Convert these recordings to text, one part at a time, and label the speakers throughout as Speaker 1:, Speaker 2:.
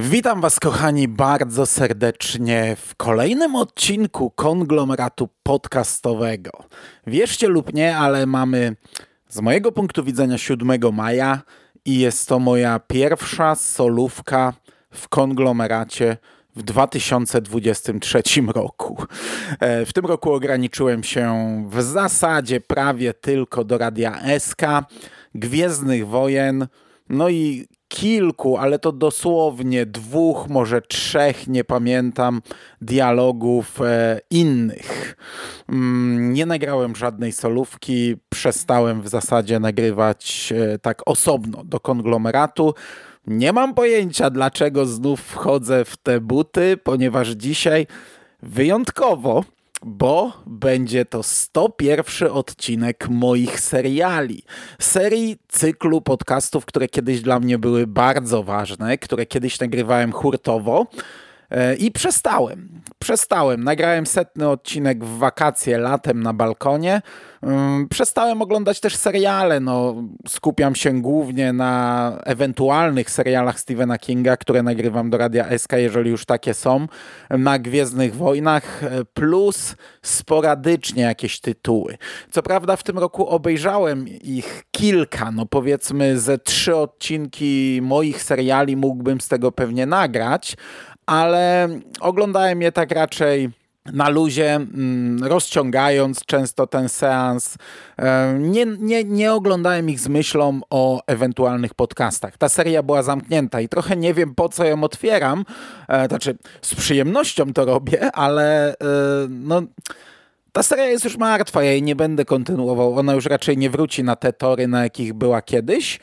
Speaker 1: Witam Was, kochani, bardzo serdecznie w kolejnym odcinku konglomeratu podcastowego. Wierzcie lub nie, ale mamy z mojego punktu widzenia 7 maja i jest to moja pierwsza solówka w konglomeracie w 2023 roku. E, w tym roku ograniczyłem się w zasadzie prawie tylko do Radia SK, Gwiezdnych Wojen, no i kilku, ale to dosłownie dwóch, może trzech, nie pamiętam, dialogów e, innych. Mm, nie nagrałem żadnej solówki, przestałem w zasadzie nagrywać e, tak osobno do konglomeratu. Nie mam pojęcia, dlaczego znów wchodzę w te buty, ponieważ dzisiaj wyjątkowo bo będzie to 101 odcinek moich seriali. Serii cyklu podcastów, które kiedyś dla mnie były bardzo ważne, które kiedyś nagrywałem hurtowo. E, I przestałem. Przestałem. Nagrałem setny odcinek w wakacje latem na balkonie. Mm, przestałem oglądać też seriale. No, skupiam się głównie na ewentualnych serialach Stephena Kinga, które nagrywam do Radia SK, jeżeli już takie są, na Gwiezdnych Wojnach, e, plus sporadycznie jakieś tytuły. Co prawda w tym roku obejrzałem ich kilka, no powiedzmy ze trzy odcinki moich seriali mógłbym z tego pewnie nagrać, ale oglądałem je tak raczej na luzie, mm, rozciągając często ten seans. E, nie, nie, nie oglądałem ich z myślą o ewentualnych podcastach. Ta seria była zamknięta i trochę nie wiem po co ją otwieram. E, znaczy, z przyjemnością to robię, ale e, no. Ta seria jest już martwa, ja jej nie będę kontynuował. Ona już raczej nie wróci na te tory, na jakich była kiedyś.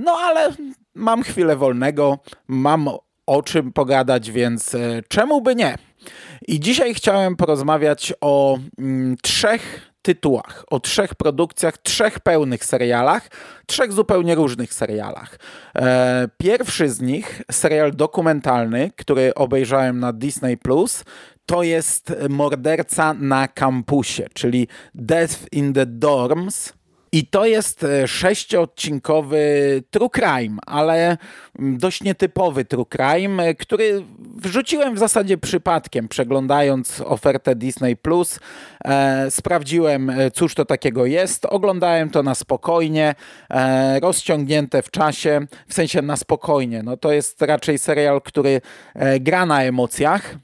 Speaker 1: No ale mam chwilę wolnego, mam o czym pogadać, więc e, czemu by nie? I dzisiaj chciałem porozmawiać o mm, trzech tytułach, o trzech produkcjach, trzech pełnych serialach, trzech zupełnie różnych serialach. E, pierwszy z nich, serial dokumentalny, który obejrzałem na Disney Plus, to jest Morderca na kampusie, czyli Death in the Dorms i to jest e, sześciodcinkowy true crime, ale mm, dość nietypowy true crime, e, który wrzuciłem w zasadzie przypadkiem, przeglądając ofertę Disney+. Plus. E, sprawdziłem, e, cóż to takiego jest. Oglądałem to na spokojnie, e, rozciągnięte w czasie, w sensie na spokojnie. No to jest raczej serial, który e, gra na emocjach.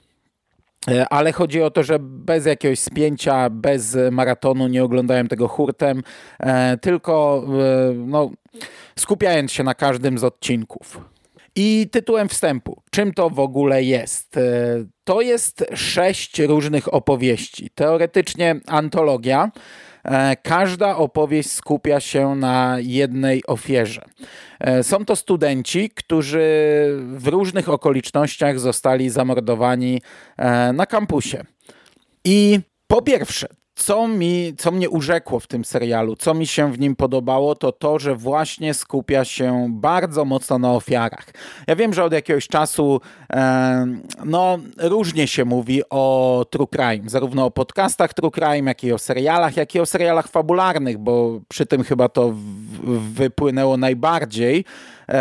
Speaker 1: E, ale chodzi o to, że bez jakiegoś spięcia, bez maratonu nie oglądałem tego hurtem, e, tylko e, no, skupiając się na każdym z odcinków. I tytułem wstępu, czym to w ogóle jest? To jest sześć różnych opowieści. Teoretycznie antologia, każda opowieść skupia się na jednej ofierze. E, są to studenci, którzy w różnych okolicznościach zostali zamordowani e, na kampusie. I po pierwsze, co, mi, co mnie urzekło w tym serialu, co mi się w nim podobało, to to, że właśnie skupia się bardzo mocno na ofiarach. Ja wiem, że od jakiegoś czasu e, no, różnie się mówi o true crime, zarówno o podcastach true crime, jak i o serialach, jak i o serialach fabularnych, bo przy tym chyba to w, wypłynęło najbardziej,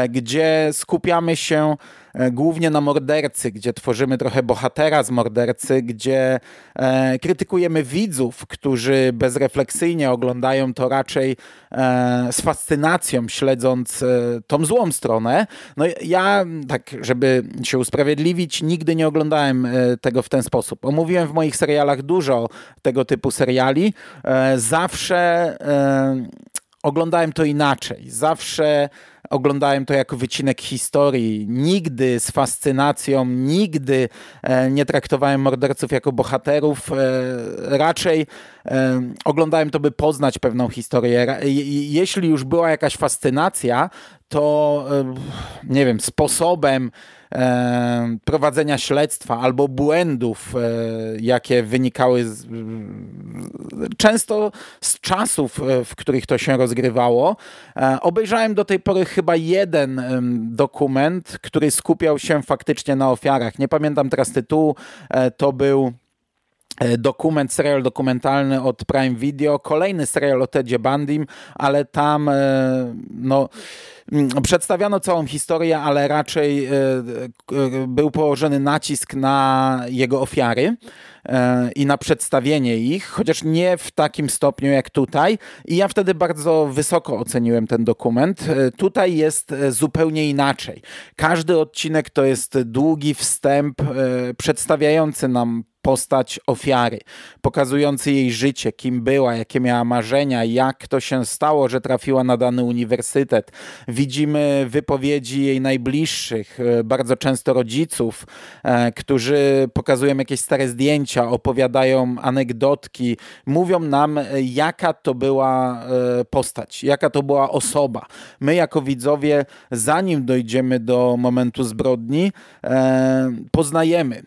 Speaker 1: gdzie skupiamy się E, głównie na mordercy, gdzie tworzymy trochę bohatera z mordercy, gdzie e, krytykujemy widzów, którzy bezrefleksyjnie oglądają to raczej e, z fascynacją, śledząc tą złą stronę. No ja, tak żeby się usprawiedliwić, nigdy nie oglądałem tego w ten sposób. Omówiłem w moich serialach dużo tego typu seriali. Zawsze oglądałem to inaczej. Zawsze oglądałem to jako wycinek historii. Nigdy z fascynacją, nigdy e, nie traktowałem morderców jako bohaterów. E, raczej e, oglądałem to, by poznać pewną historię. Jeśli już była jakaś fascynacja, to nie wiem, sposobem prowadzenia śledztwa albo błędów, jakie wynikały z, często z czasów, w których to się rozgrywało. Obejrzałem do tej pory chyba jeden dokument, który skupiał się faktycznie na ofiarach. Nie pamiętam teraz tytułu. E, to był dokument, serial dokumentalny od Prime Video, kolejny serial o Tedzie Bandim, ale tam e, no, mm, przedstawiano całą historię, ale raczej e, był położony nacisk na jego ofiary i na przedstawienie ich, chociaż nie w takim stopniu jak tutaj. I ja wtedy bardzo wysoko oceniłem ten dokument. Tutaj jest zupełnie inaczej. Każdy odcinek to jest długi wstęp przedstawiający nam postać ofiary, pokazujący jej życie, kim była, jakie miała marzenia, jak to się stało, że trafiła na dany uniwersytet. Widzimy wypowiedzi jej najbliższych, e, bardzo często rodziców, e, którzy pokazują jakieś stare zdjęcia, opowiadają anegdotki, mówią nam, e, jaka to była postać, jaka to była osoba. My, jako widzowie, zanim dojdziemy do momentu zbrodni, poznajemy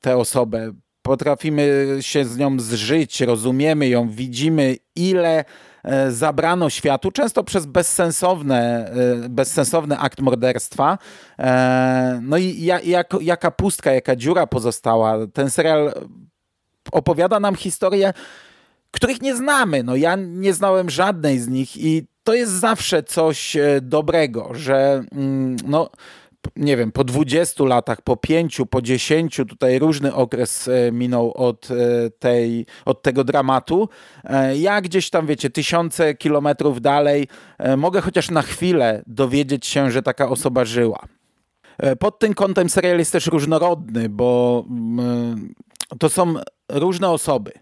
Speaker 1: tę osobę, potrafimy się z nią zżyć, rozumiemy ją, widzimy ile e, zabrano światu, często przez bezsensowne, e, bezsensowny akt morderstwa. E, no i jak, jaka pustka, jaka dziura pozostała. Ten serial opowiada nam historię, których nie znamy. No ja nie znałem żadnej z nich i to jest zawsze coś dobrego, że mm, no, nie wiem, po 20 latach, po 5, po 10, tutaj różny okres e, minął od, e, tej, od tego dramatu. E, ja gdzieś tam, wiecie, tysiące kilometrów dalej mogę chociaż na chwilę dowiedzieć się, że taka osoba żyła. Pod tym kątem serial jest też różnorodny, bo mm, to są różne osoby.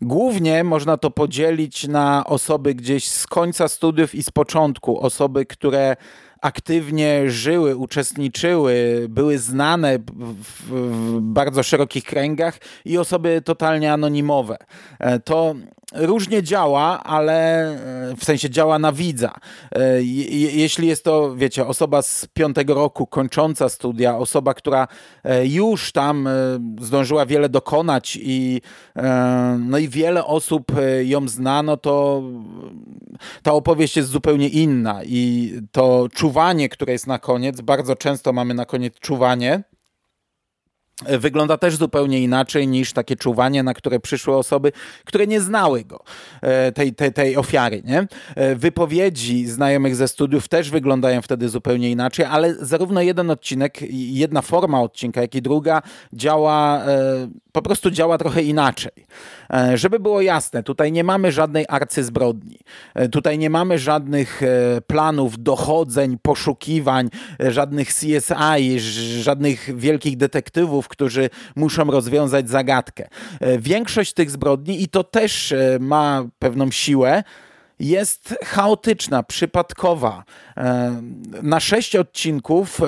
Speaker 1: Głównie można to podzielić na osoby gdzieś z końca studiów i z początku, osoby, które aktywnie żyły, uczestniczyły, były znane w, bardzo szerokich kręgach i osoby totalnie anonimowe. E, to różnie działa, ale e, w sensie działa na widza. E, jeśli jest to, wiecie, osoba z piątego roku kończąca studia, osoba, która już tam zdążyła wiele dokonać i, no i wiele osób ją zna, no to ta opowieść jest zupełnie inna i to czuwanie, które jest na koniec, bardzo często mamy na koniec czuwanie, wygląda też zupełnie inaczej niż takie czuwanie, na które przyszły osoby, które nie znały go, e, tej, tej, tej ofiary. Nie? E, wypowiedzi znajomych ze studiów też wyglądają wtedy zupełnie inaczej, ale zarówno jeden odcinek, jedna forma odcinka, jak i druga działa, e, po prostu działa trochę inaczej. Żeby było jasne, tutaj nie mamy żadnej arcyzbrodni, tutaj nie mamy żadnych planów dochodzeń, poszukiwań, żadnych CSI, żadnych wielkich detektywów, którzy muszą rozwiązać zagadkę. E, większość tych zbrodni, i to też e, ma pewną siłę, jest chaotyczna, przypadkowa. E, na sześć odcinków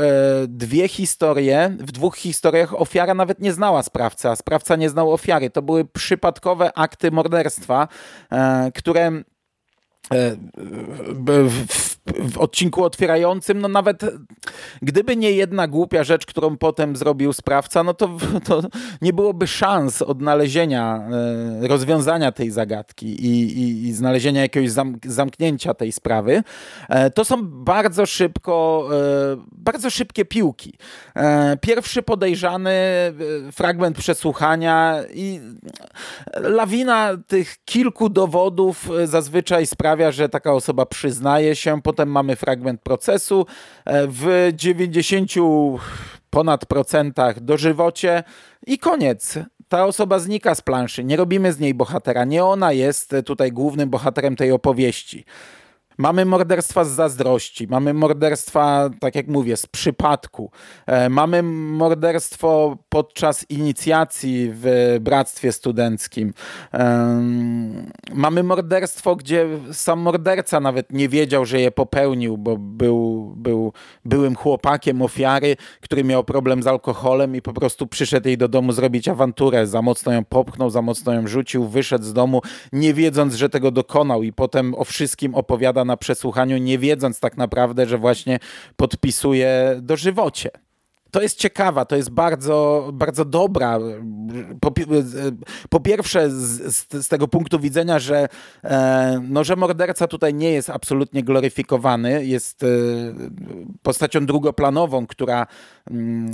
Speaker 1: dwie historie, w dwóch historiach ofiara nawet nie znała sprawcy, a sprawca nie znał ofiary. To były przypadkowe akty morderstwa, które w w odcinku otwierającym, no nawet gdyby nie jedna głupia rzecz, którą potem zrobił sprawca, no to, to nie byłoby szans odnalezienia, e, rozwiązania tej zagadki i, i, i znalezienia jakiegoś zamknięcia tej sprawy. E, to są bardzo szybko, e, bardzo szybkie piłki. Pierwszy podejrzany, fragment przesłuchania i lawina tych kilku dowodów zazwyczaj sprawia, że taka osoba przyznaje się, potem mamy fragment procesu. E, w 90 ponad procentach dożywocie i koniec. Ta osoba znika z planszy, nie robimy z niej bohatera, nie ona jest tutaj głównym bohaterem tej opowieści. Mamy morderstwa z zazdrości, mamy morderstwa, tak jak mówię, z przypadku, e, mamy morderstwo podczas inicjacji w bractwie studenckim, mamy morderstwo, gdzie sam morderca nawet nie wiedział, że je popełnił, bo był, był byłym chłopakiem ofiary, który miał problem z alkoholem i po prostu przyszedł jej do domu zrobić awanturę, za mocno ją popchnął, za mocno ją rzucił, wyszedł z domu, nie wiedząc, że tego dokonał i potem o wszystkim opowiada na przesłuchaniu, nie wiedząc tak naprawdę, że właśnie podpisuje dożywocie. To jest ciekawa, to jest bardzo, bardzo dobra. Po, po pierwsze, z, z, tego punktu widzenia, że, e, no, że morderca tutaj nie jest absolutnie gloryfikowany, jest e, postacią drugoplanową, która, mm,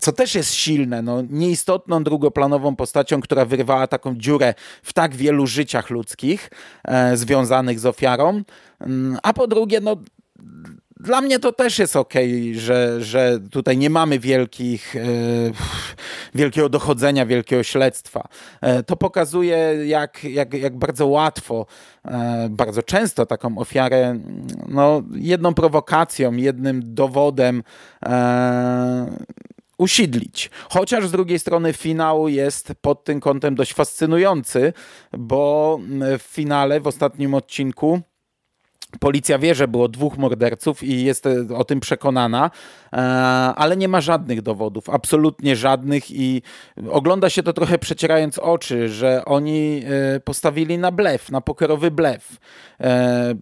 Speaker 1: co też jest silne, no, nieistotną drugoplanową postacią, która wyrwała taką dziurę w tak wielu życiach ludzkich e, związanych z ofiarą. Mm, a po drugie, no, dla mnie to też jest ok, że, że tutaj nie mamy wielkich, e, wielkiego dochodzenia, wielkiego śledztwa. E, to pokazuje, jak, jak, jak bardzo łatwo, e, bardzo często taką ofiarę no, jedną prowokacją, jednym dowodem usidlić. Chociaż z drugiej strony finał jest pod tym kątem dość fascynujący, bo w finale, w ostatnim odcinku, Policja wie, że było dwóch morderców i jest e, o tym przekonana, e, ale nie ma żadnych dowodów, absolutnie żadnych i ogląda się to trochę przecierając oczy, że oni e, postawili na blef, na pokerowy blef.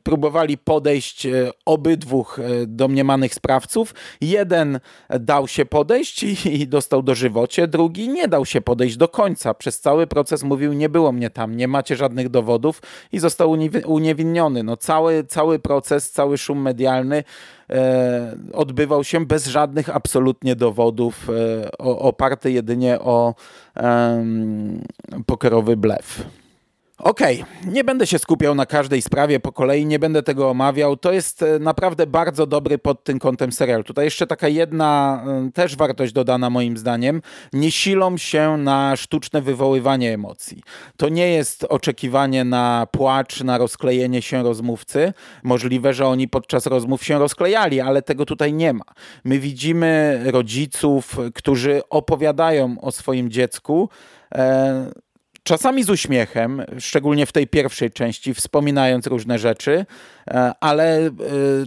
Speaker 1: Próbowali podejść obydwóch domniemanych sprawców. Jeden dał się podejść i dostał dożywocie, drugi nie dał się podejść do końca. Przez cały proces mówił, nie było mnie tam, nie macie żadnych dowodów i został uniewinniony. No cały, cały cały proces, cały szum medialny e, odbywał się bez żadnych absolutnie dowodów, e, oparty jedynie o pokerowy blef. Okej, okay. nie będę się skupiał na każdej sprawie po kolei, nie będę tego omawiał. To jest e, naprawdę bardzo dobry pod tym kątem serial. Tutaj jeszcze taka jedna e, też wartość dodana moim zdaniem. Nie silą się na sztuczne wywoływanie emocji. To nie jest oczekiwanie na płacz, na rozklejenie się rozmówcy. Możliwe, że oni podczas rozmów się rozklejali, ale tego tutaj nie ma. My widzimy rodziców, którzy opowiadają o swoim dziecku. E, czasami z uśmiechem, szczególnie w tej pierwszej części, wspominając różne rzeczy, ale e,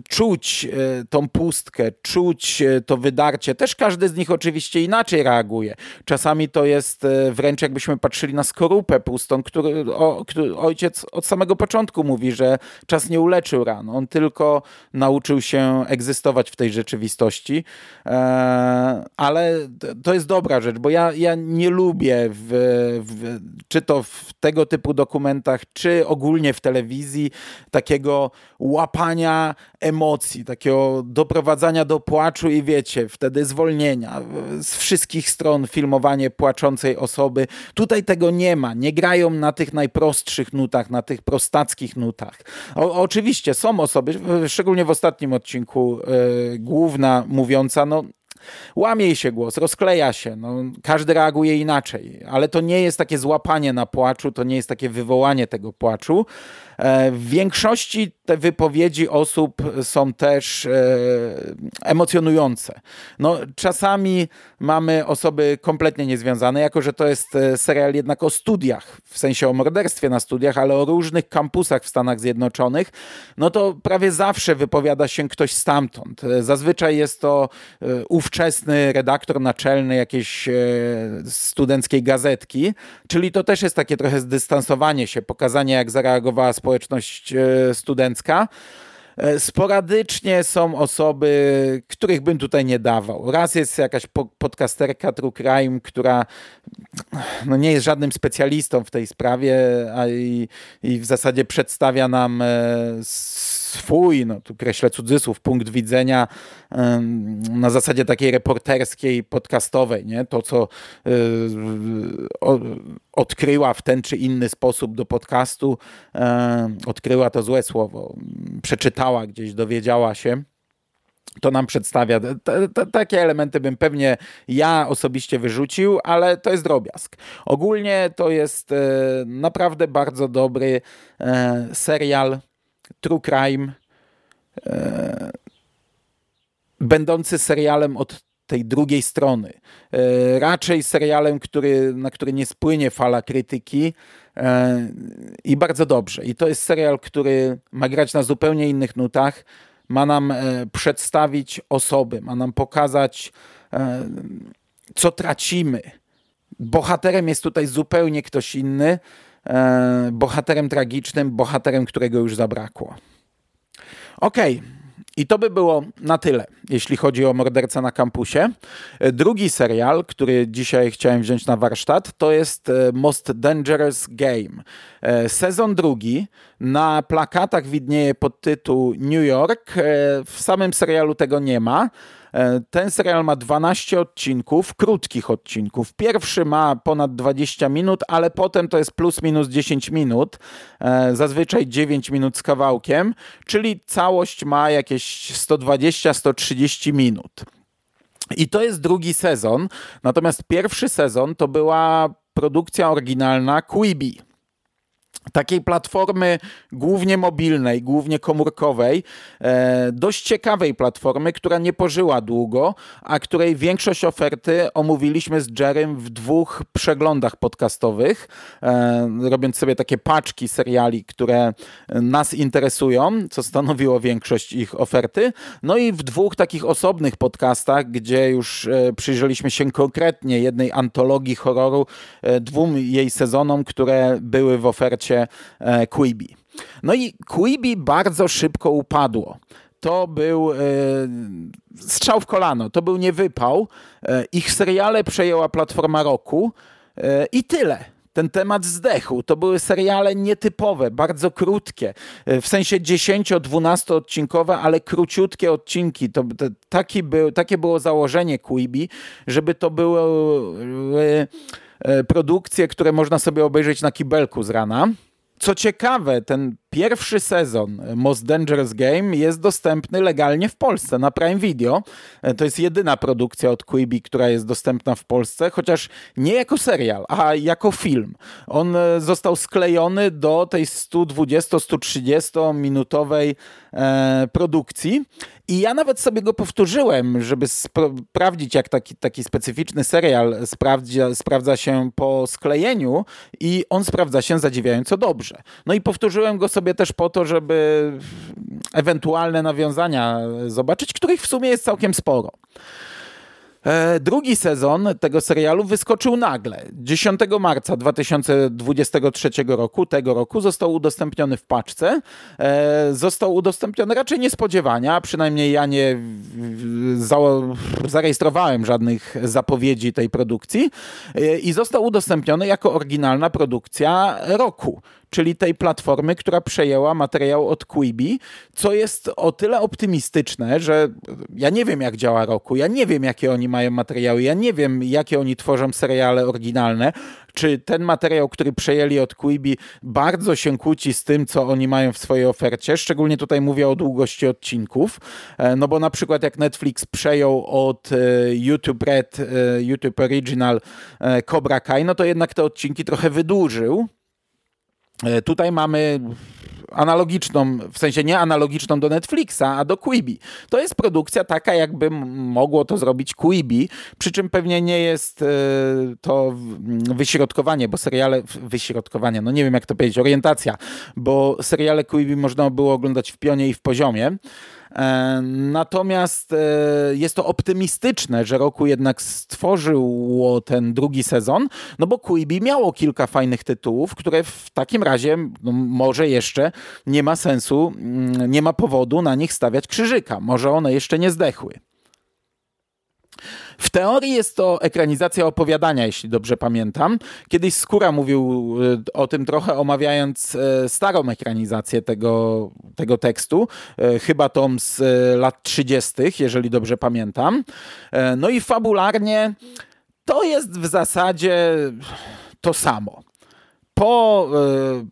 Speaker 1: czuć e, tą pustkę, czuć to wydarcie. Też każdy z nich oczywiście inaczej reaguje. Czasami to jest wręcz jakbyśmy patrzyli na skorupę pustą, który, o, który ojciec od samego początku mówi, że czas nie uleczył ran. On tylko nauczył się egzystować w tej rzeczywistości. Ale to jest dobra rzecz, bo ja, ja nie lubię w, w, czy to w tego typu dokumentach, czy ogólnie w telewizji takiego łapania emocji, takiego doprowadzania do płaczu i wiecie, wtedy zwolnienia z wszystkich stron filmowanie płaczącej osoby. Tutaj tego nie ma. Nie grają na tych najprostszych nutach, na tych prostackich nutach. O, oczywiście są osoby, szczególnie w ostatnim odcinku, yy, główna mówiąca, no łamie się głos, rozkleja się, no, każdy reaguje inaczej, ale to nie jest takie złapanie na płaczu, to nie jest takie wywołanie tego płaczu. E, w większości te wypowiedzi osób są też e, emocjonujące. No, czasami mamy osoby kompletnie niezwiązane, jako że to jest e, serial jednak o studiach, w sensie o morderstwie na studiach, ale o różnych kampusach w Stanach Zjednoczonych, no to prawie zawsze wypowiada się ktoś stamtąd. Zazwyczaj jest to ówczesny redaktor naczelny jakiejś studenckiej gazetki, czyli to też jest takie trochę zdystansowanie się, pokazanie jak zareagowała społeczność społeczność e, studencka. E, sporadycznie są osoby, których bym tutaj nie dawał. Raz jest jakaś podcasterka True Crime, która no nie jest żadnym specjalistą w tej sprawie a i, i w zasadzie przedstawia nam e, swój, no tu kreślę cudzysłów, punkt widzenia na zasadzie takiej reporterskiej, podcastowej, nie? To, co y, odkryła w ten czy inny sposób do podcastu, odkryła to złe słowo, przeczytała gdzieś, dowiedziała się to nam przedstawia. T takie elementy bym pewnie ja osobiście wyrzucił, ale to jest drobiazg. Ogólnie to jest e, naprawdę bardzo dobry e, serial True Crime, e, będący serialem od tej drugiej strony. E, raczej serialem, który, na który nie spłynie fala krytyki e, i bardzo dobrze. I to jest serial, który ma grać na zupełnie innych nutach, ma nam e, przedstawić osoby, ma nam pokazać, co tracimy. Bohaterem jest tutaj zupełnie ktoś inny, bohaterem tragicznym, bohaterem, którego już zabrakło. Okej, okay. I to by było na tyle, jeśli chodzi o Morderca na kampusie. Drugi serial, który dzisiaj chciałem wziąć na warsztat, to jest e, Most Dangerous Game. E, sezon drugi. Na plakatach widnieje podtytuł New York. E, w samym serialu tego nie ma. E, ten serial ma 12 odcinków, krótkich odcinków. Pierwszy ma ponad 20 minut, ale potem to jest plus minus 10 minut, e, zazwyczaj 9 minut z kawałkiem, czyli całość ma jakieś 120-130 minut. I to jest drugi sezon, natomiast pierwszy sezon to była produkcja oryginalna Quibi takiej platformy głównie mobilnej, głównie komórkowej, e, dość ciekawej platformy, która nie pożyła długo, a której większość oferty omówiliśmy z Jerem w dwóch przeglądach podcastowych, e, robiąc sobie takie paczki seriali, które nas interesują, co stanowiło większość ich oferty. No i w dwóch takich osobnych podcastach, gdzie już e, przyjrzeliśmy się konkretnie jednej antologii horroru, dwóm jej sezonom, które były w ofercie E, Quibi. No i Quibi bardzo szybko upadło. To był e, strzał w kolano, to był niewypał. E, ich seriale przejęła platforma roku e, i tyle ten temat zdechł. To były seriale nietypowe, bardzo krótkie, e, w sensie 10-12 odcinkowe, ale króciutkie odcinki. To, to, taki był, takie było założenie Quibi, żeby to były produkcje, które można sobie obejrzeć na kibelku z rana. Co ciekawe, ten pierwszy sezon Most Dangerous Game jest dostępny legalnie w Polsce na Prime Video. E, to jest jedyna produkcja od Quibi, która jest dostępna w Polsce, chociaż nie jako serial, a jako film. On e, został sklejony do tej 120-130 minutowej e, produkcji i ja nawet sobie go powtórzyłem, żeby sprawdzić, jak taki, taki specyficzny serial sprawdza, sprawdza się po sklejeniu i on sprawdza się zadziwiająco dobrze. No i powtórzyłem go sobie też po to, żeby ewentualne nawiązania zobaczyć, których w sumie jest całkiem sporo. E, drugi sezon tego serialu wyskoczył nagle. 10 marca 2023 roku, tego roku, został udostępniony w paczce. E, został udostępniony raczej niespodziewanie, przynajmniej ja nie zarejestrowałem żadnych zapowiedzi tej produkcji e, i został udostępniony jako oryginalna produkcja roku czyli tej platformy, która przejęła materiał od Quibi, co jest o tyle optymistyczne, że ja nie wiem jak działa Roku, ja nie wiem jakie oni mają materiały, ja nie wiem jakie oni tworzą seriale oryginalne, czy ten materiał, który przejęli od Quibi bardzo się kłóci z tym, co oni mają w swojej ofercie, szczególnie tutaj mówię o długości odcinków, e, no bo na przykład jak Netflix przejął od e, YouTube Red, e, YouTube Original Cobra Kai, no to jednak te odcinki trochę wydłużył, tutaj mamy analogiczną, w sensie nie analogiczną do Netflixa, a do Quibi. To jest produkcja taka, jakby mogło to zrobić Quibi, przy czym pewnie nie jest e, to wyśrodkowanie, bo seriale, wyśrodkowanie, no nie wiem jak to powiedzieć, orientacja, bo seriale Quibi można było oglądać w pionie i w poziomie, E, natomiast e, jest to optymistyczne, że roku jednak stworzyło ten drugi sezon, no bo Quibi miało kilka fajnych tytułów, które w takim razie no może jeszcze nie ma sensu, mm, nie ma powodu na nich stawiać krzyżyka. Może one jeszcze nie zdechły. W teorii jest to ekranizacja opowiadania, jeśli dobrze pamiętam. Kiedyś Skóra mówił e, o tym trochę, omawiając e, starą ekranizację tego, tego tekstu, e, chyba tom z lat 30., jeżeli dobrze pamiętam. No i fabularnie to jest w zasadzie to samo po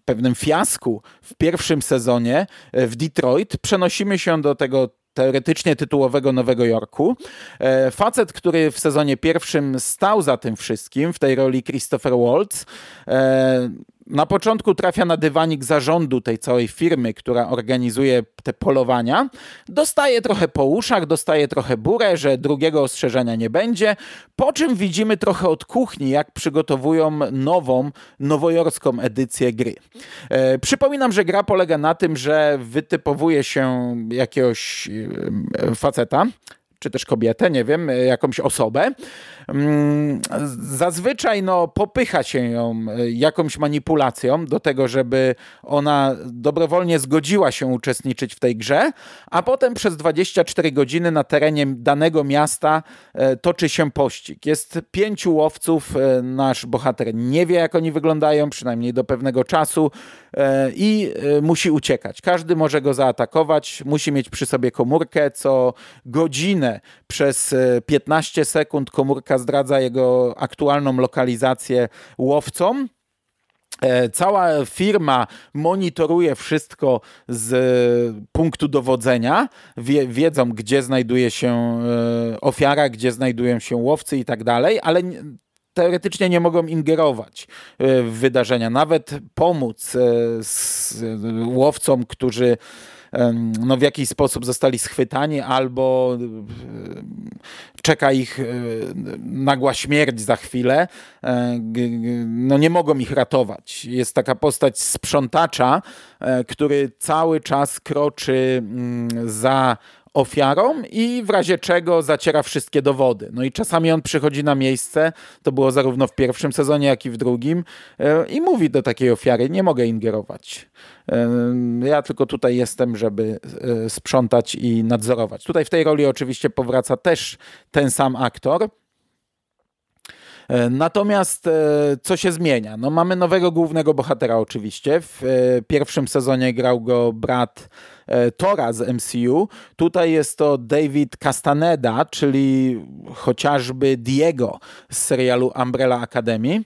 Speaker 1: pewnym fiasku w pierwszym sezonie w Detroit przenosimy się do tego teoretycznie tytułowego Nowego Jorku. E, facet, który w sezonie pierwszym stał za tym wszystkim, w tej roli Christopher Waltz, e, na początku trafia na dywanik zarządu tej całej firmy, która organizuje te polowania. Dostaje trochę po uszach, dostaje trochę burę, że drugiego ostrzeżenia nie będzie, po czym widzimy trochę od kuchni, jak przygotowują nową, nowojorską edycję gry. E, przypominam, że gra polega na tym, że wytypowuje się jakiegoś e, faceta, czy też kobietę, nie wiem, jakąś osobę. Mm, zazwyczaj no, popycha się ją jakąś manipulacją do tego, żeby ona dobrowolnie zgodziła się uczestniczyć w tej grze, a potem przez 24 godziny na terenie danego miasta e, toczy się pościg. Jest pięciu łowców, e, nasz bohater nie wie, jak oni wyglądają, przynajmniej do pewnego czasu e, i musi uciekać. Każdy może go zaatakować, musi mieć przy sobie komórkę, co godzinę przez 15 sekund komórka zdradza jego aktualną lokalizację łowcom. E, cała firma monitoruje wszystko z punktu dowodzenia. Wie, wiedzą, gdzie znajduje się e, ofiara, gdzie znajdują się łowcy i tak dalej, ale teoretycznie nie mogą ingerować e, w wydarzenia, nawet pomóc łowcom, którzy no, w jakiś sposób zostali schwytani albo czeka ich nagła śmierć za chwilę, no nie mogą ich ratować. Jest taka postać sprzątacza, który cały czas kroczy za ofiarą i w razie czego zaciera wszystkie dowody. No i czasami on przychodzi na miejsce, to było zarówno w pierwszym sezonie, jak i w drugim e, i mówi do takiej ofiary, nie mogę ingerować. E, ja tylko tutaj jestem, żeby e, sprzątać i nadzorować. Tutaj w tej roli oczywiście powraca też ten sam aktor, Natomiast co się zmienia? No mamy nowego głównego bohatera oczywiście. W pierwszym sezonie grał go brat Tora z MCU. Tutaj jest to David Castaneda, czyli chociażby Diego z serialu Umbrella Academy.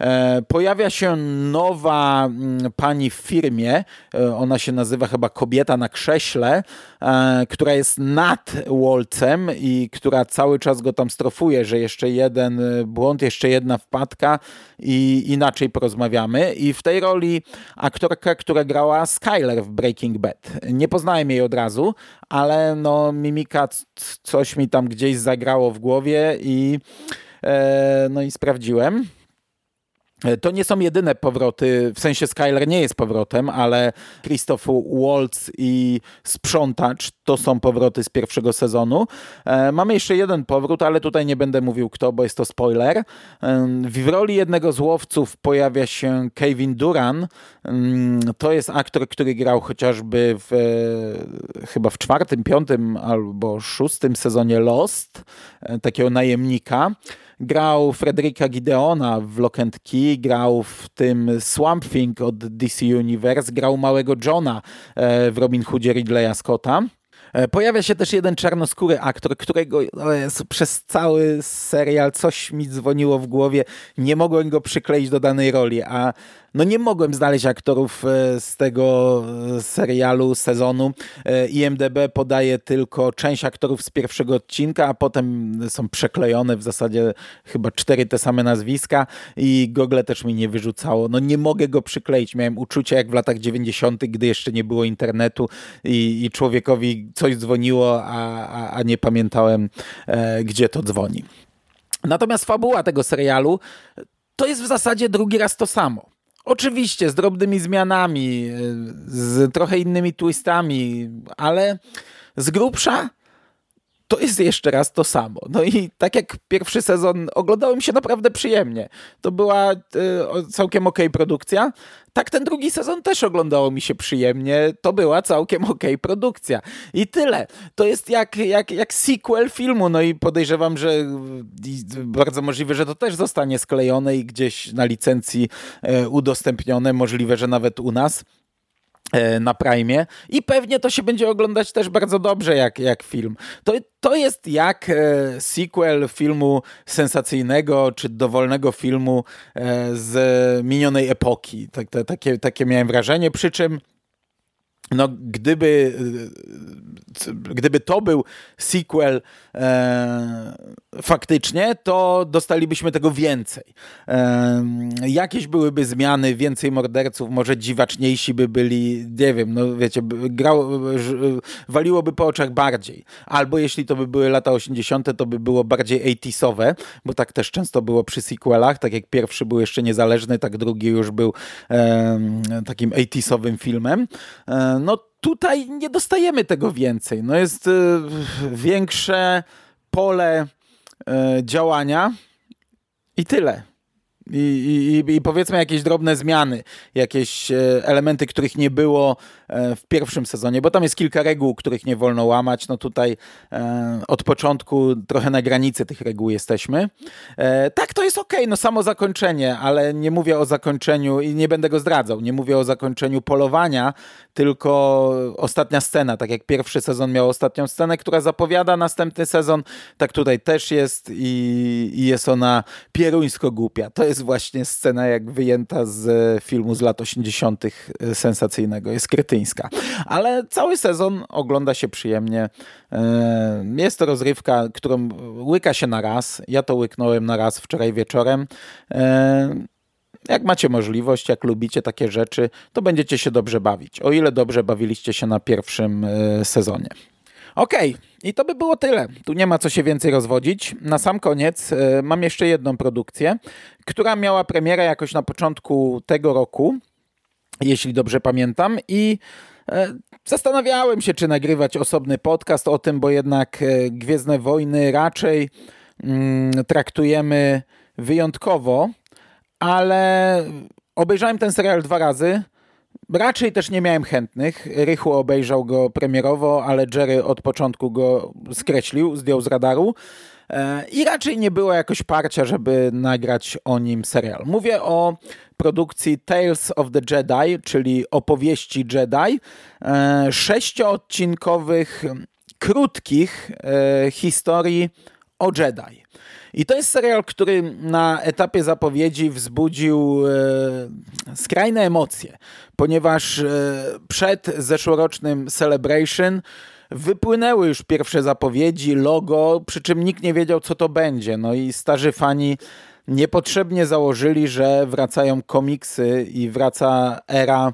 Speaker 1: E, pojawia się nowa mm, pani w firmie, e, ona się nazywa chyba Kobieta na krześle, e, która jest nad Wolcem i która cały czas go tam strofuje, że jeszcze jeden błąd, jeszcze jedna wpadka i inaczej porozmawiamy. I w tej roli aktorka, która grała Skyler w Breaking Bad. Nie poznałem jej od razu, ale no mimika coś mi tam gdzieś zagrało w głowie i no i sprawdziłem. E, to nie są jedyne powroty, w sensie Skyler nie jest powrotem, ale Christoph Waltz i Sprzątacz to są powroty z pierwszego sezonu. E, mamy jeszcze jeden powrót, ale tutaj nie będę mówił kto, bo jest to spoiler. E, w roli jednego z łowców pojawia się Kevin Duran. To jest aktor, który grał chociażby w chyba w czwartym, piątym albo szóstym sezonie Lost, takiego najemnika. Grał Fredrika Gideona w Lock and Key, grał w tym Swamp Thing od DC Universe, grał małego Johna e, w Robin Hoodzie Ridleya Scotta. E, pojawia się też jeden czarnoskóry aktor, którego przez cały serial coś mi dzwoniło w głowie. Nie mogłem go przykleić do danej roli, a no nie mogłem znaleźć aktorów e, z tego e, serialu, sezonu. IMDB podaje tylko część aktorów z pierwszego odcinka, a potem są przeklejone w zasadzie chyba cztery te same nazwiska i Google też mi nie wyrzucało. No nie mogę go przykleić. Miałem uczucie jak w latach 90., gdy jeszcze nie było internetu i, i człowiekowi coś dzwoniło, a, a, a nie pamiętałem, e, gdzie to dzwoni. Natomiast fabuła tego serialu to jest w zasadzie drugi raz to samo. Oczywiście z drobnymi zmianami, e, z trochę innymi twistami, ale z grubsza to jest jeszcze raz to samo. No i tak jak pierwszy sezon oglądałem się naprawdę przyjemnie. To była y, całkiem okej okay produkcja. Tak ten drugi sezon też oglądało mi się przyjemnie. To była całkiem okej okay produkcja. I tyle. To jest jak, jak, jak sequel filmu. No i podejrzewam, że bardzo możliwe, że to też zostanie sklejone i gdzieś na licencji y, udostępnione. Możliwe, że nawet u nas. E, na Prime i pewnie to się będzie oglądać też bardzo dobrze jak, jak film. To, to jest jak e, sequel filmu sensacyjnego czy dowolnego filmu e, z minionej epoki. Tak, takie, takie miałem wrażenie, przy czym no, gdyby, gdyby to był sequel e, faktycznie, to dostalibyśmy tego więcej. E, jakieś byłyby zmiany, więcej morderców, może dziwaczniejsi by byli, nie wiem, no wiecie, grał, waliłoby po oczach bardziej. Albo jeśli to by były lata 80., to by było bardziej 80sowe, bo tak też często było przy sequelach, tak jak pierwszy był jeszcze niezależny, tak drugi już był e, takim 80sowym filmem. E, no tutaj nie dostajemy tego więcej. No jest y, większe pole y, działania i tyle. I, i, I, powiedzmy jakieś drobne zmiany, jakieś e, elementy, których nie było e, w pierwszym sezonie, bo tam jest kilka reguł, których nie wolno łamać. No tutaj e, od początku trochę na granicy tych reguł jesteśmy. Tak, to jest ok, no samo zakończenie, ale nie mówię o zakończeniu i nie będę go zdradzał. Nie mówię o zakończeniu polowania, tylko ostatnia scena. Tak jak pierwszy sezon miał ostatnią scenę, która zapowiada następny sezon, tak tutaj też jest i, i jest ona pieruńsko głupia. To jest jest właśnie scena jak wyjęta z e, filmu z lat 80. E, sensacyjnego, jest kretyńska. Ale cały sezon ogląda się przyjemnie. E, jest to rozrywka, którą łyka się na raz. Ja to łyknąłem na raz wczoraj wieczorem. Jak macie możliwość, jak lubicie takie rzeczy, to będziecie się dobrze bawić. O ile dobrze bawiliście się na pierwszym sezonie. Okej, okay. i to by było tyle. Tu nie ma co się więcej rozwodzić. Na sam koniec y, mam jeszcze jedną produkcję, która miała premierę jakoś na początku tego roku, jeśli dobrze pamiętam, i y, zastanawiałem się, czy nagrywać osobny podcast o tym, bo jednak y, Gwiezdne Wojny raczej mm, traktujemy wyjątkowo, ale obejrzałem ten serial dwa razy. Raczej też nie miałem chętnych. Rychu obejrzał go premierowo, ale Jerry od początku go skreślił, zdjął z radaru. E, I raczej nie było jakoś parcia, żeby nagrać o nim serial. Mówię o produkcji Tales of the Jedi, czyli opowieści Jedi. E, sześcioodcinkowych, krótkich e, historii o Jedi. I to jest serial, który na etapie zapowiedzi wzbudził e, skrajne emocje, ponieważ e, przed zeszłorocznym Celebration wypłynęły już pierwsze zapowiedzi, logo, przy czym nikt nie wiedział, co to będzie. No i starzy fani niepotrzebnie założyli, że wracają komiksy i wraca era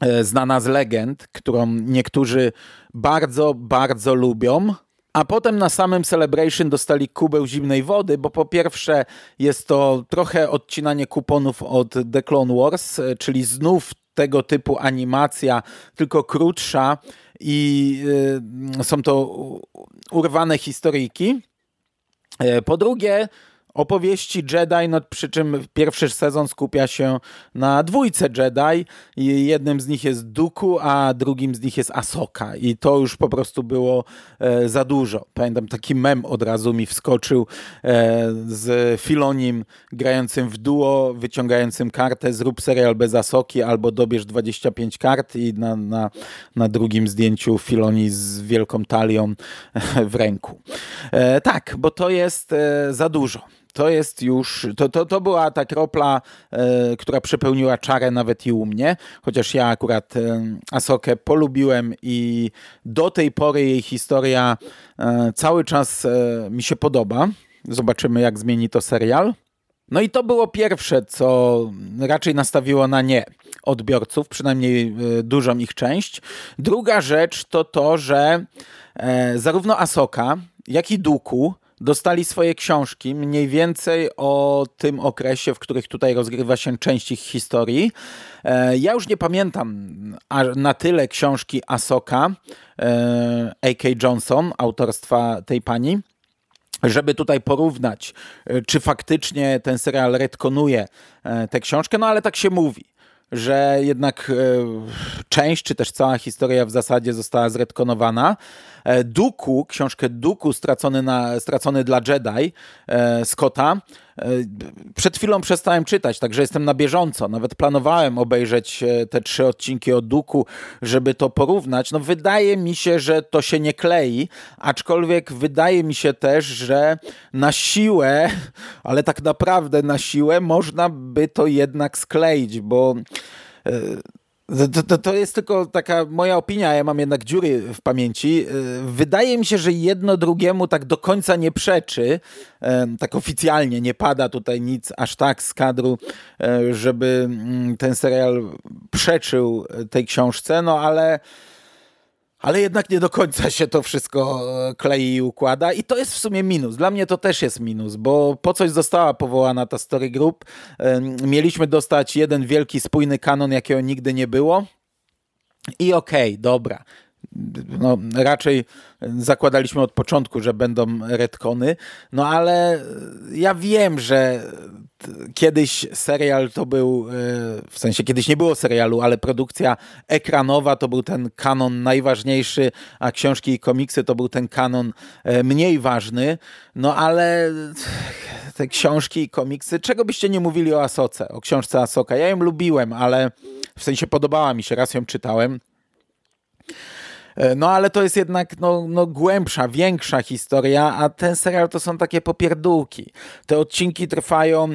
Speaker 1: e, znana z legend, którą niektórzy bardzo, bardzo lubią. A potem na samym Celebration dostali kubeł zimnej wody, bo po pierwsze jest to trochę odcinanie kuponów od The Clone Wars, czyli znów tego typu animacja, tylko krótsza i y, są to urwane historyjki. E, po drugie, opowieści Jedi, no przy czym pierwszy sezon skupia się na dwójce Jedi jednym z nich jest Dooku, a drugim z nich jest Asoka i to już po prostu było e, za dużo. Pamiętam taki mem od razu mi wskoczył e, z Filonim grającym w duo, wyciągającym kartę zrób serial bez Asoki albo dobierz 25 kart i na, na, na drugim zdjęciu Filoni z wielką talią w ręku. E, tak, bo to jest e, za dużo to jest już, to, to, to była ta kropla, e, która przepełniła czarę nawet i u mnie, chociaż ja akurat e, Asokę polubiłem i do tej pory jej historia e, cały czas e, mi się podoba. Zobaczymy, jak zmieni to serial. No i to było pierwsze, co raczej nastawiło na nie odbiorców, przynajmniej dużą ich część. Druga rzecz to to, że zarówno Asoka, jak i Duku dostali swoje książki, mniej więcej o tym okresie, w których tutaj rozgrywa się część ich historii. E, ja już nie pamiętam na tyle książki Asoka, e, A.K. Johnson, autorstwa tej pani, żeby tutaj porównać, e, czy faktycznie ten serial retkonuje tę książkę, no ale tak się mówi że jednak część, czy też cała historia w zasadzie została zretkonowana. E, Duku, książkę Duku stracony, na, stracony dla Jedi e, Scotta. E, przed chwilą przestałem czytać, także jestem na bieżąco. Nawet planowałem obejrzeć te trzy odcinki o Duku, żeby to porównać. No wydaje mi się, że to się nie klei, aczkolwiek wydaje mi się też, że na siłę, ale tak naprawdę na siłę można by to jednak skleić, bo to, to, to, jest tylko taka moja opinia, ja mam jednak dziury w pamięci. Y, wydaje mi się, że jedno drugiemu tak do końca nie przeczy, tak oficjalnie nie pada tutaj nic aż tak z kadru, e, żeby mm, ten serial przeczył tej książce, no ale ale jednak nie do końca się to wszystko e, klei i układa i to jest w sumie minus. Dla mnie to też jest minus, bo po coś została powołana ta Story Group. Mieliśmy dostać jeden wielki, spójny kanon, jakiego nigdy nie było. I okej, okay, dobra. No, raczej zakładaliśmy od początku, że będą retcony, no ale ja wiem, że kiedyś serial to był, e, w sensie kiedyś nie było serialu, ale produkcja ekranowa to był ten kanon najważniejszy, a książki i komiksy to był ten kanon e, mniej ważny. No ale te książki i komiksy, czego byście nie mówili o Asoce, o książce Asoka? Ja ją lubiłem, ale w sensie podobała mi się, raz ją czytałem. E, no ale to jest jednak no, no, głębsza, większa historia, a ten serial to są takie popierdółki. Te odcinki trwają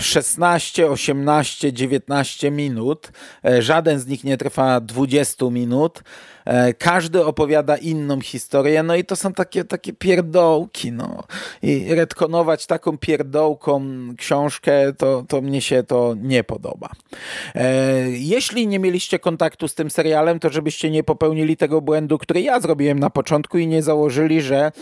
Speaker 1: 16, 18, 19 minut. E, żaden z nich nie trwa 20 minut. E, każdy opowiada inną historię, no i to są takie, takie pierdołki, no. I retkonować taką pierdołką książkę, to, to mnie się to nie podoba. E, jeśli nie mieliście kontaktu z tym serialem, to żebyście nie popełnili tego błędu, który ja zrobiłem na początku i nie założyli, że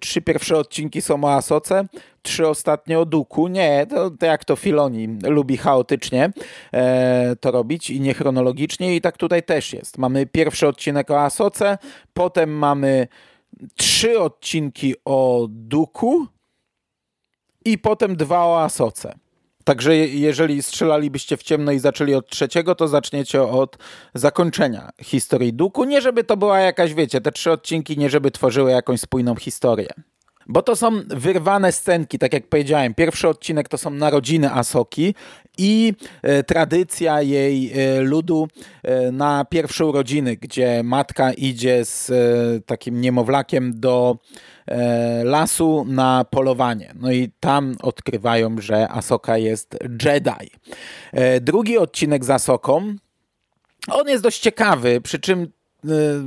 Speaker 1: trzy pierwsze odcinki są o Asoce, trzy ostatnie o Duku. Nie, to, to jak to Filoni lubi chaotycznie e, to robić i niechronologicznie i tak tutaj też jest. Mamy pierwszy odcinek o Asoce, potem mamy trzy odcinki o Duku i potem dwa o Asoce. Także jeżeli strzelalibyście w ciemno i zaczęli od trzeciego, to zaczniecie od zakończenia historii Duku. Nie żeby to była jakaś, wiecie, te trzy odcinki, nie żeby tworzyły jakąś spójną historię. Bo to są wyrwane scenki, tak jak powiedziałem. Pierwszy odcinek to są narodziny Asoki i e, tradycja jej e, ludu e, na pierwsze urodziny, gdzie matka idzie z e, takim niemowlakiem do e, lasu na polowanie. No i tam odkrywają, że Asoka jest Jedi. E, drugi odcinek z Asoką on jest dość ciekawy, przy czym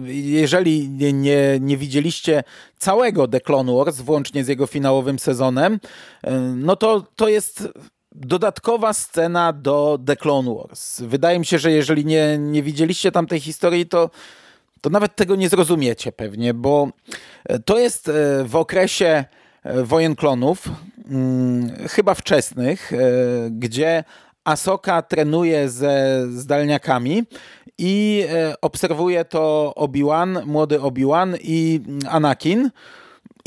Speaker 1: jeżeli nie, nie, nie, widzieliście całego The Clone Wars, włącznie z jego finałowym sezonem, y, no to to jest dodatkowa scena do The Clone Wars. Wydaje mi się, że jeżeli nie, nie widzieliście tamtej historii, to, to nawet tego nie zrozumiecie pewnie, bo to jest y, w okresie wojen klonów, mm, chyba wczesnych, gdzie Asoka trenuje ze zdalniakami i e, obserwuje to Obi-Wan, młody Obi-Wan i Anakin.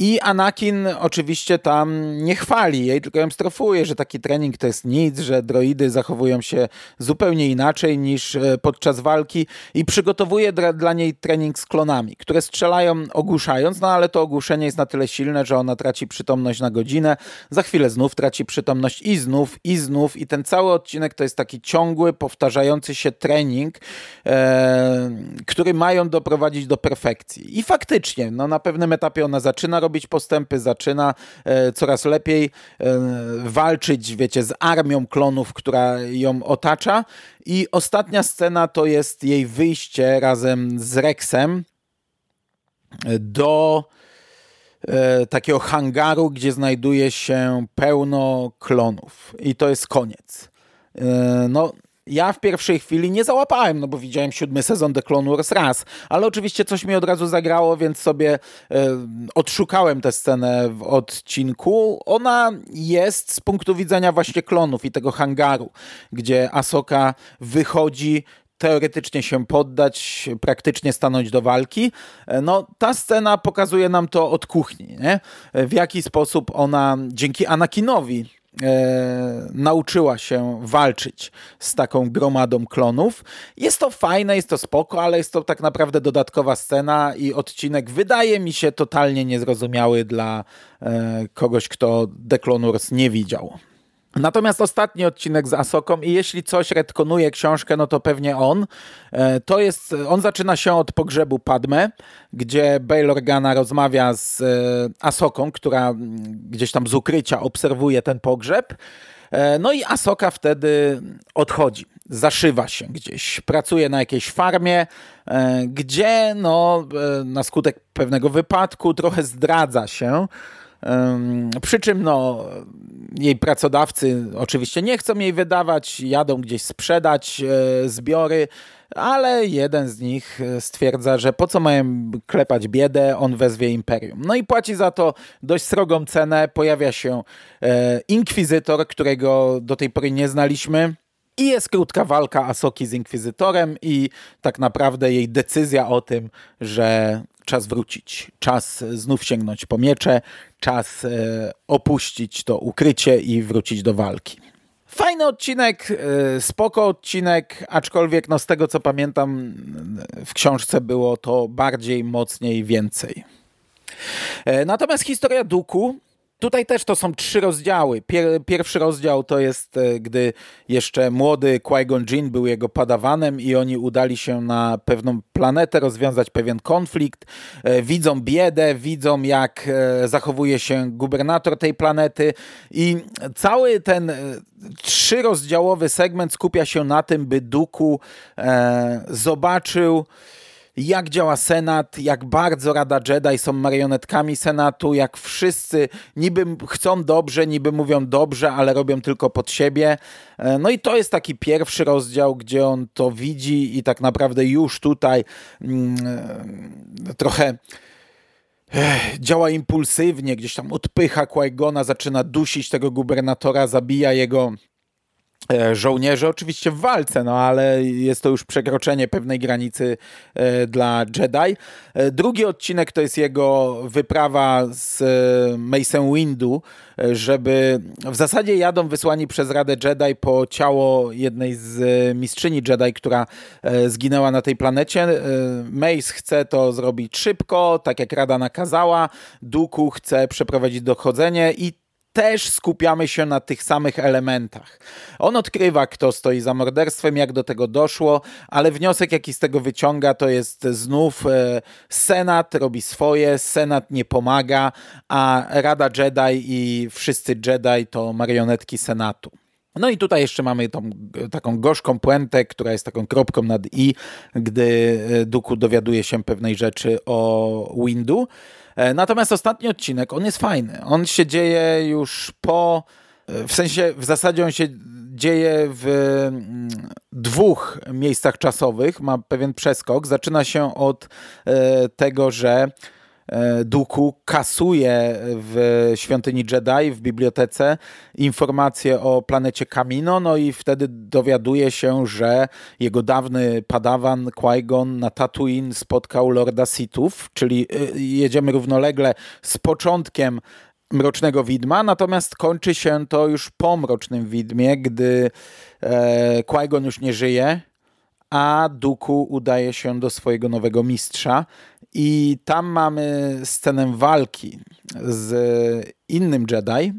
Speaker 1: I Anakin oczywiście tam nie chwali jej, tylko ją strofuje, że taki trening to jest nic, że droidy zachowują się zupełnie inaczej niż e, podczas walki i przygotowuje dla, dla niej trening z klonami, które strzelają ogłuszając, no ale to ogłuszenie jest na tyle silne, że ona traci przytomność na godzinę, za chwilę znów traci przytomność i znów, i znów i ten cały odcinek to jest taki ciągły, powtarzający się trening, e, który mają doprowadzić do perfekcji. I faktycznie, no na pewnym etapie ona zaczyna robić postępy, zaczyna e, coraz lepiej e, walczyć, wiecie, z armią klonów, która ją otacza. I ostatnia scena to jest jej wyjście razem z Rexem do e, takiego hangaru, gdzie znajduje się pełno klonów. I to jest koniec. No, ja w pierwszej chwili nie załapałem, no bo widziałem siódmy sezon The Clone Wars raz, ale oczywiście coś mi od razu zagrało, więc sobie e, odszukałem tę scenę w odcinku. Ona jest z punktu widzenia właśnie klonów i tego hangaru, gdzie Asoka wychodzi teoretycznie się poddać, praktycznie stanąć do walki. E, no, ta scena pokazuje nam to od kuchni, nie? w jaki sposób ona dzięki Anakinowi e, nauczyła się walczyć z taką gromadą klonów. Jest to fajne, jest to spoko, ale jest to tak naprawdę dodatkowa scena i odcinek wydaje mi się totalnie niezrozumiały dla e, kogoś, kto The Clone Wars nie widział. Natomiast ostatni odcinek z Asoką i jeśli coś retkonuje książkę, no to pewnie on. E, to jest, on zaczyna się od pogrzebu Padme, gdzie Bail Organa rozmawia z e, Asoką, która gdzieś tam z ukrycia obserwuje ten pogrzeb. E, no i Asoka wtedy odchodzi, zaszywa się gdzieś, pracuje na jakiejś farmie, gdzie no, na skutek pewnego wypadku trochę zdradza się przy czym no, jej pracodawcy oczywiście nie chcą jej wydawać, jadą gdzieś sprzedać e, zbiory, ale jeden z nich e, stwierdza, że po co mają klepać biedę, on wezwie imperium. No i płaci za to dość srogą cenę. Pojawia się e, inkwizytor, którego do tej pory nie znaliśmy. I jest krótka walka Asoki z Inkwizytorem i tak naprawdę jej decyzja o tym, że czas wrócić, czas znów sięgnąć po miecze, czas e, opuścić to ukrycie i wrócić do walki. Fajny odcinek, e, spoko odcinek, aczkolwiek no z tego co pamiętam w książce było to bardziej, mocniej, więcej. E, natomiast historia Duku Tutaj też to są trzy rozdziały. Pier pierwszy rozdział to jest, e, gdy jeszcze młody Qui-Gon Jinn był jego padawanem i oni udali się na pewną planetę, rozwiązać pewien konflikt. E, widzą biedę, widzą jak e, zachowuje się gubernator tej planety i cały ten trzyrozdziałowy segment skupia się na tym, by Duku zobaczył jak działa Senat, jak bardzo Rada Jedi są marionetkami Senatu, jak wszyscy niby chcą dobrze, niby mówią dobrze, ale robią tylko pod siebie. E, no i to jest taki pierwszy rozdział, gdzie on to widzi i tak naprawdę już tutaj mm, e, trochę e, działa impulsywnie, gdzieś tam odpycha Qui-Gona, zaczyna dusić tego gubernatora, zabija jego E, żołnierze, oczywiście w walce, no ale jest to już przekroczenie pewnej granicy e, dla Jedi. E, drugi odcinek to jest jego wyprawa z Mason Windu, żeby w zasadzie jadą wysłani przez Radę Jedi po ciało jednej z mistrzyni Jedi, która zginęła na tej planecie. Mace chce to zrobić szybko, tak jak Rada nakazała. Duku chce przeprowadzić dochodzenie i też skupiamy się na tych samych elementach. On odkrywa, kto stoi za morderstwem, jak do tego doszło, ale wniosek, jaki z tego wyciąga, to jest znów e, Senat robi swoje, Senat nie pomaga, a Rada Jedi i wszyscy Jedi to marionetki Senatu. No i tutaj jeszcze mamy tą taką gorzką puentę, która jest taką kropką nad i, gdy e, Duku dowiaduje się pewnej rzeczy o Windu. E, natomiast ostatni odcinek, on jest fajny. On się dzieje już po, e, w sensie w zasadzie on się dzieje w mm, dwóch miejscach czasowych, ma pewien przeskok. Zaczyna się od tego, że E, Duku kasuje w świątyni Jedi, w bibliotece, informacje o planecie Kamino, no i wtedy dowiaduje się, że jego dawny padawan Qui-Gon na Tatooine spotkał Lorda Sithów, czyli e, jedziemy równolegle z początkiem Mrocznego Widma, natomiast kończy się to już po Mrocznym Widmie, gdy e, Qui-Gon już nie żyje, a Duku udaje się do swojego nowego mistrza. I tam mamy scenę walki z innym Jedi.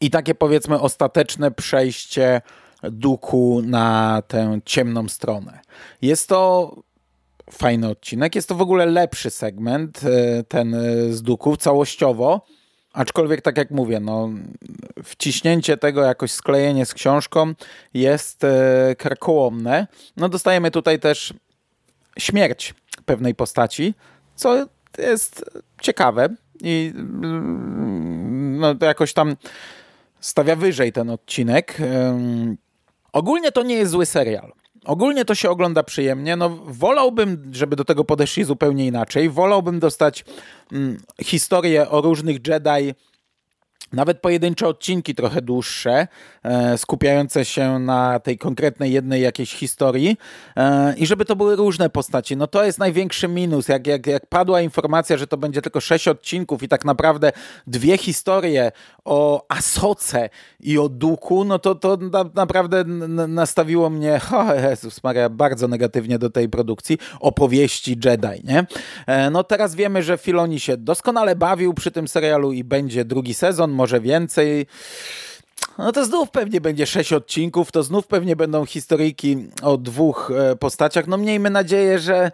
Speaker 1: I takie powiedzmy ostateczne przejście Duku na tę ciemną stronę. Jest to fajny odcinek, jest to w ogóle lepszy segment, e, ten z Duku całościowo, Aczkolwiek, tak jak mówię, no, wciśnięcie tego, jakoś sklejenie z książką jest e, karkołomne. No, dostajemy tutaj też śmierć pewnej postaci, co jest ciekawe i no, to jakoś tam stawia wyżej ten odcinek. Ogólnie to nie jest zły serial. Ogólnie to się ogląda przyjemnie. No, wolałbym, żeby do tego podeszli zupełnie inaczej. Wolałbym dostać mm, historię o różnych Jedi nawet pojedyncze odcinki trochę dłuższe, e, skupiające się na tej konkretnej jednej jakiejś historii e, i żeby to były różne postaci. No to jest największy minus. Jak, jak, jak padła informacja, że to będzie tylko sześć odcinków i tak naprawdę dwie historie o Asoce i o Duku, no to to na, naprawdę nastawiło mnie, o Jezus Maria, bardzo negatywnie do tej produkcji opowieści Jedi, nie? E, no teraz wiemy, że Filoni się doskonale bawił przy tym serialu i będzie drugi sezon, może więcej. No to znów pewnie będzie sześć odcinków, to znów pewnie będą historyjki o dwóch e, postaciach. No miejmy nadzieję, że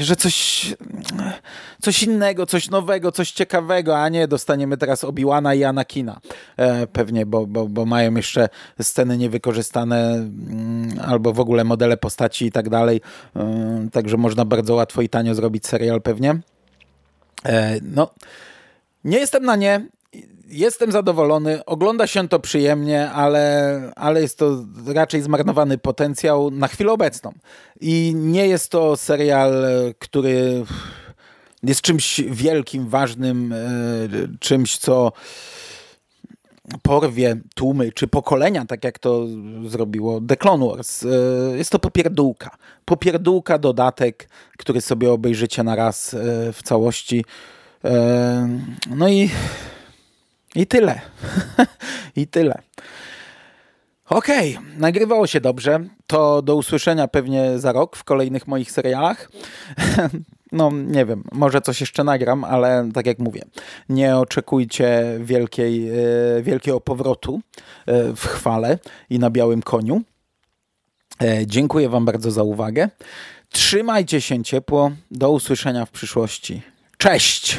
Speaker 1: że coś, coś innego, coś nowego, coś ciekawego, a nie dostaniemy teraz Obiłana i Anakina. E, pewnie, bo, bo, bo mają jeszcze sceny niewykorzystane mm, albo w ogóle modele postaci i tak dalej. E, także można bardzo łatwo i tanio zrobić serial pewnie. No, nie jestem na nie jestem zadowolony, ogląda się to przyjemnie, ale, ale jest to raczej zmarnowany potencjał na chwilę obecną. I nie jest to serial, który jest czymś wielkim, ważnym, e, czymś, co porwie tłumy czy pokolenia, tak jak to zrobiło The Clone Wars. E, jest to popierdółka. Popierdółka, dodatek, który sobie obejrzycie na raz e, w całości. No i, i tyle. I tyle. Okej, okay, nagrywało się dobrze. To do usłyszenia pewnie za rok w kolejnych moich serialach. No, nie wiem, może coś jeszcze nagram, ale tak jak mówię, nie oczekujcie wielkiej, e, wielkiego powrotu e, w chwale i na białym koniu. E, dziękuję Wam bardzo za uwagę. Trzymajcie się ciepło. Do usłyszenia w przyszłości. Cześć!